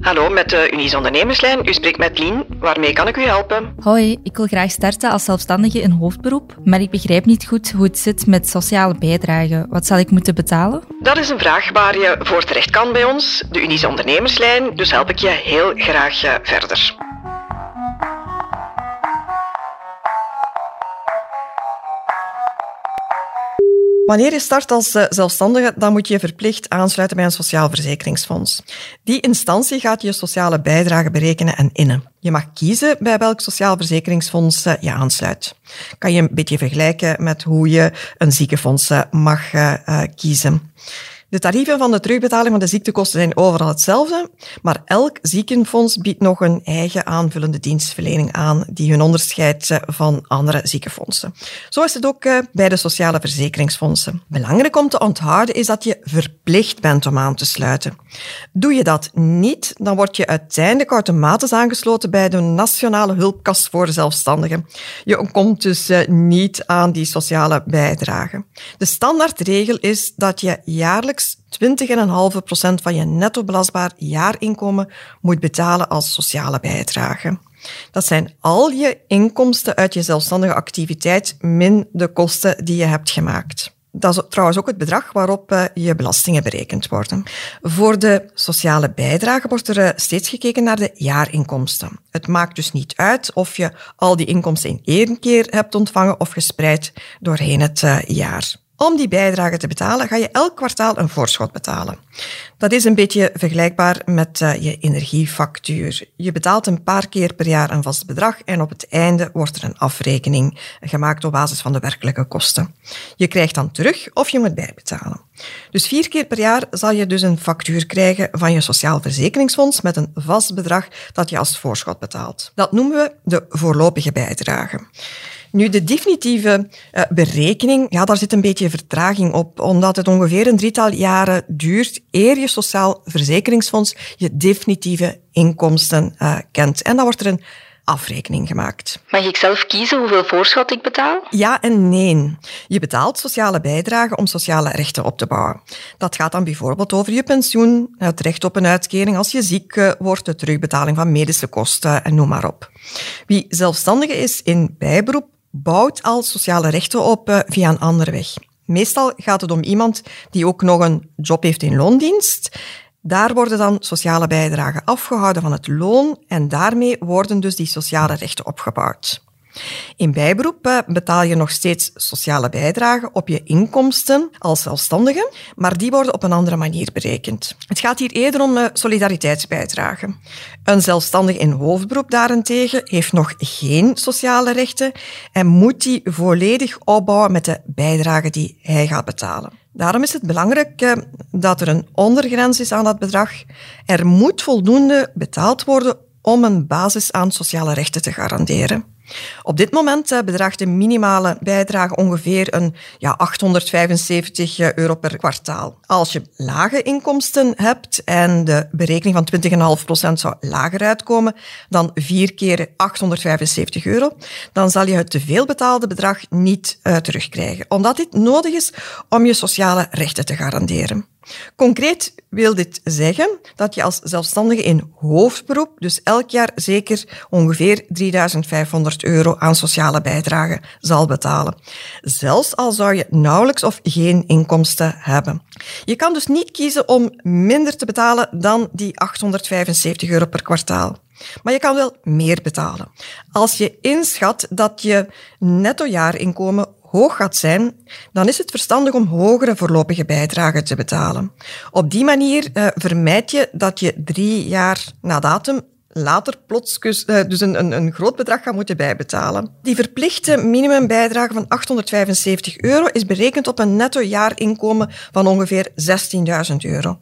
Hallo, met de Unies Ondernemerslijn. U spreekt met Lien. Waarmee kan ik u helpen? Hoi, ik wil graag starten als zelfstandige in hoofdberoep, maar ik begrijp niet goed hoe het zit met sociale bijdragen. Wat zal ik moeten betalen? Dat is een vraag waar je voor terecht kan bij ons, de Unies Ondernemerslijn. Dus help ik je heel graag eh, verder. Wanneer je start als eh, zelfstandige, dan moet je je verplicht aansluiten bij een sociaal verzekeringsfonds. Die instantie gaat je sociale bijdrage berekenen en innen. Je mag kiezen bij welk sociaal verzekeringsfonds eh, je aansluit. Kan je een beetje vergelijken met hoe je een ziekenfonds eh, mag kiezen. De tarieven van de terugbetaling van de ziektekosten zijn overal hetzelfde, maar elk ziekenfonds biedt nog een eigen aanvullende dienstverlening aan die hun onderscheidt eh, van andere ziekenfondsen. Zo is het ook eh, bij de sociale verzekeringsfondsen. Belangrijk om te onthouden is dat je verplicht bent om aan te sluiten. Doe je dat niet, dan word je uiteindelijk automatisch aangesloten bij de Nationale Hulpkas voor Zelfstandigen. Je komt dus eh, niet aan die sociale bijdrage. De standaardregel is dat je jaarlijks 20,5% van je netto belastbaar jaarinkomen moet betalen als sociale bijdrage. Dat zijn al je inkomsten uit je zelfstandige activiteit min de kosten die je hebt gemaakt. Dat is trouwens ook het bedrag waarop eh, je belastingen berekend worden. Voor de sociale bijdrage wordt er eh, steeds gekeken naar de jaarinkomsten. Het maakt dus niet uit of je al die inkomsten in één keer hebt ontvangen of gespreid doorheen het eh, jaar. Om die bijdrage te betalen ga je elk kwartaal een voorschot betalen. Dat is een beetje vergelijkbaar met uh, je energiefactuur. Je betaalt een paar keer per jaar een vast bedrag en op het einde wordt er een afrekening gemaakt op basis van de werkelijke kosten. Je krijgt dan terug of je moet bijbetalen. Dus vier keer per jaar zal je dus een factuur krijgen van je sociaal verzekeringsfonds met een vast bedrag dat je als voorschot betaalt. Dat noemen we de voorlopige bijdrage. Nu, de definitieve uh, berekening, ja, daar zit een beetje vertraging op, omdat het ongeveer een drietal jaren duurt eer je sociaal verzekeringsfonds je definitieve inkomsten uh, kent. En dan wordt er een afrekening gemaakt. Mag ik zelf kiezen hoeveel voorschot ik betaal? Ja en nee. Je betaalt sociale bijdragen om sociale rechten op te bouwen. Dat gaat dan bijvoorbeeld over je pensioen, het recht op een uitkering als je ziek eh, wordt, de terugbetaling van medische kosten en noem maar op. Wie zelfstandige is in bijberoep, bouwt al sociale rechten op uh, via een andere weg. Meestal gaat het om iemand die ook nog een job heeft in loondienst. Daar worden dan sociale bijdragen afgehouden van het loon en daarmee worden dus die sociale rechten opgebouwd. In bijberoep eh, betaal je nog steeds sociale bijdragen op je inkomsten als zelfstandige, maar die worden op een andere manier berekend. Het gaat hier eerder om solidariteitsbijdragen. Een zelfstandige in hoofdberoep daarentegen heeft nog geen sociale rechten en moet die volledig opbouwen met de bijdragen die hij gaat betalen. Daarom is het belangrijk eh, dat er een ondergrens is aan dat bedrag. Er moet voldoende betaald worden om een basis aan sociale rechten te garanderen. Op dit moment eh, bedraagt de minimale bijdrage ongeveer een, ja, 875 eh, euro per kwartaal. Als je lage inkomsten hebt en de berekening van 20,5% zou lager uitkomen dan vier keer 875 euro, dan zal je het te veel betaalde bedrag niet uh, terugkrijgen, omdat dit nodig is om je sociale rechten te garanderen. Concreet wil dit zeggen dat je als zelfstandige in hoofdberoep dus elk jaar zeker ongeveer 3500 euro aan sociale bijdrage zal betalen. Zelfs al zou je nauwelijks of geen inkomsten hebben. Je kan dus niet kiezen om minder te betalen dan die 875 euro per kwartaal. Maar je kan wel meer betalen. Als je inschat dat je netto jaarinkomen hoog gaat zijn, dan is het verstandig om hogere voorlopige bijdragen te betalen. Op die manier uh, vermijd je dat je drie jaar na datum later plots dus een, een, een groot bedrag gaat moeten bijbetalen. Die verplichte minimumbijdrage van 875 euro is berekend op een netto jaarinkomen van ongeveer 16.000 euro.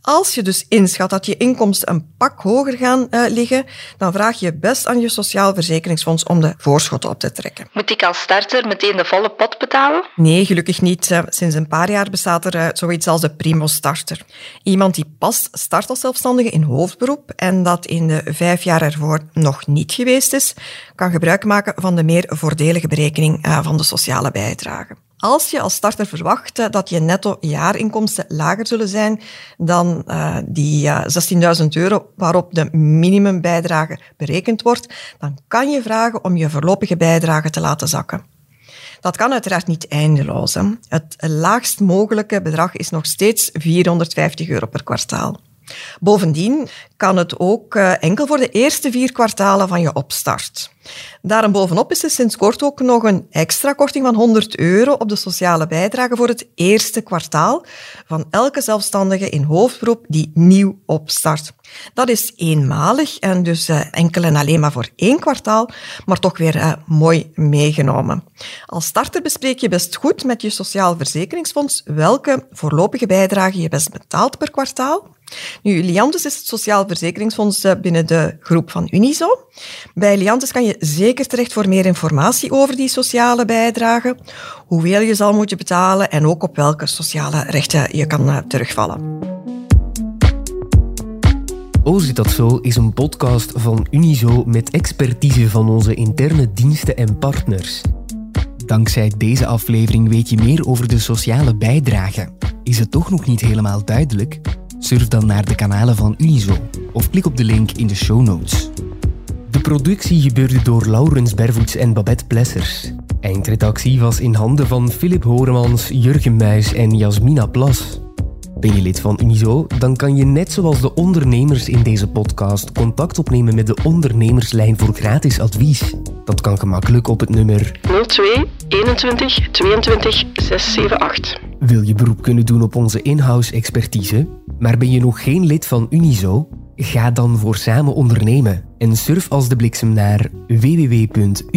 Als je dus inschat dat je inkomsten een pak hoger gaan uh, liggen, dan vraag je best aan je Sociaal Verzekeringsfonds om de voorschotten op te trekken. Moet ik als starter meteen de volle pot betalen? Nee, gelukkig niet. Uh, sinds een paar jaar bestaat er uh, zoiets als de primo starter. Iemand die pas start als zelfstandige in hoofdberoep en dat in de vijf jaar ervoor nog niet geweest is, kan gebruik maken van de meer voordelige berekening van de sociale bijdrage. Als je als starter verwacht dat je netto jaarinkomsten lager zullen zijn dan uh, die uh, eh, 16.000 euro waarop de minimumbijdrage berekend wordt, dan kan je vragen om je voorlopige bijdrage te laten zakken. Dat kan uiteraard niet eindeloos. Hè. Het laagst mogelijke bedrag is nog steeds 450 euro per kwartaal. Bovendien kan het ook uh, enkel voor de eerste vier kwartalen van je opstart. Daarbovenop is er sinds kort ook nog een extra korting van 100 euro op de sociale bijdrage voor het eerste kwartaal van elke zelfstandige in hoofdberoep die nieuw opstart. Dat is eenmalig en dus uh, enkel en alleen maar voor één kwartaal, maar toch weer uh, mooi meegenomen. Als starter bespreek je best goed met je Sociaal Verzekeringsfonds welke voorlopige bijdrage je best betaalt per kwartaal. Nu, Liantes is het Sociaal Verzekeringsfonds eh, binnen de groep van Unizo. Bij Liantes kan je zeker terecht voor meer informatie over die sociale bijdrage, hoeveel je zal moeten betalen en ook op welke sociale rechten je kan terugvallen. O zit dat zo is een podcast van Unizo met expertise van onze interne diensten en partners. Dankzij deze aflevering weet je meer over de sociale bijdrage. Is het toch nog niet helemaal duidelijk? Surf dan naar de kanalen van Unizo of klik op de link in de show notes. De productie gebeurde door Laurens Bervoets en Babette Plessers. Eindredactie was in handen van Philip Horemans, Jurgen Muis en Jasmina Plas. Ben je lid van Unizo? Dan kan je net zoals de ondernemers in deze podcast contact opnemen met de ondernemerslijn voor gratis advies. Dat kan gemakkelijk op het nummer 02 21 22 678. Wil je beroep kunnen doen op onze in-house expertise? Maar ben je nog geen lid van Unizo? Ga dan voor samen ondernemen en surf als de bliksem naar www.unizo.be.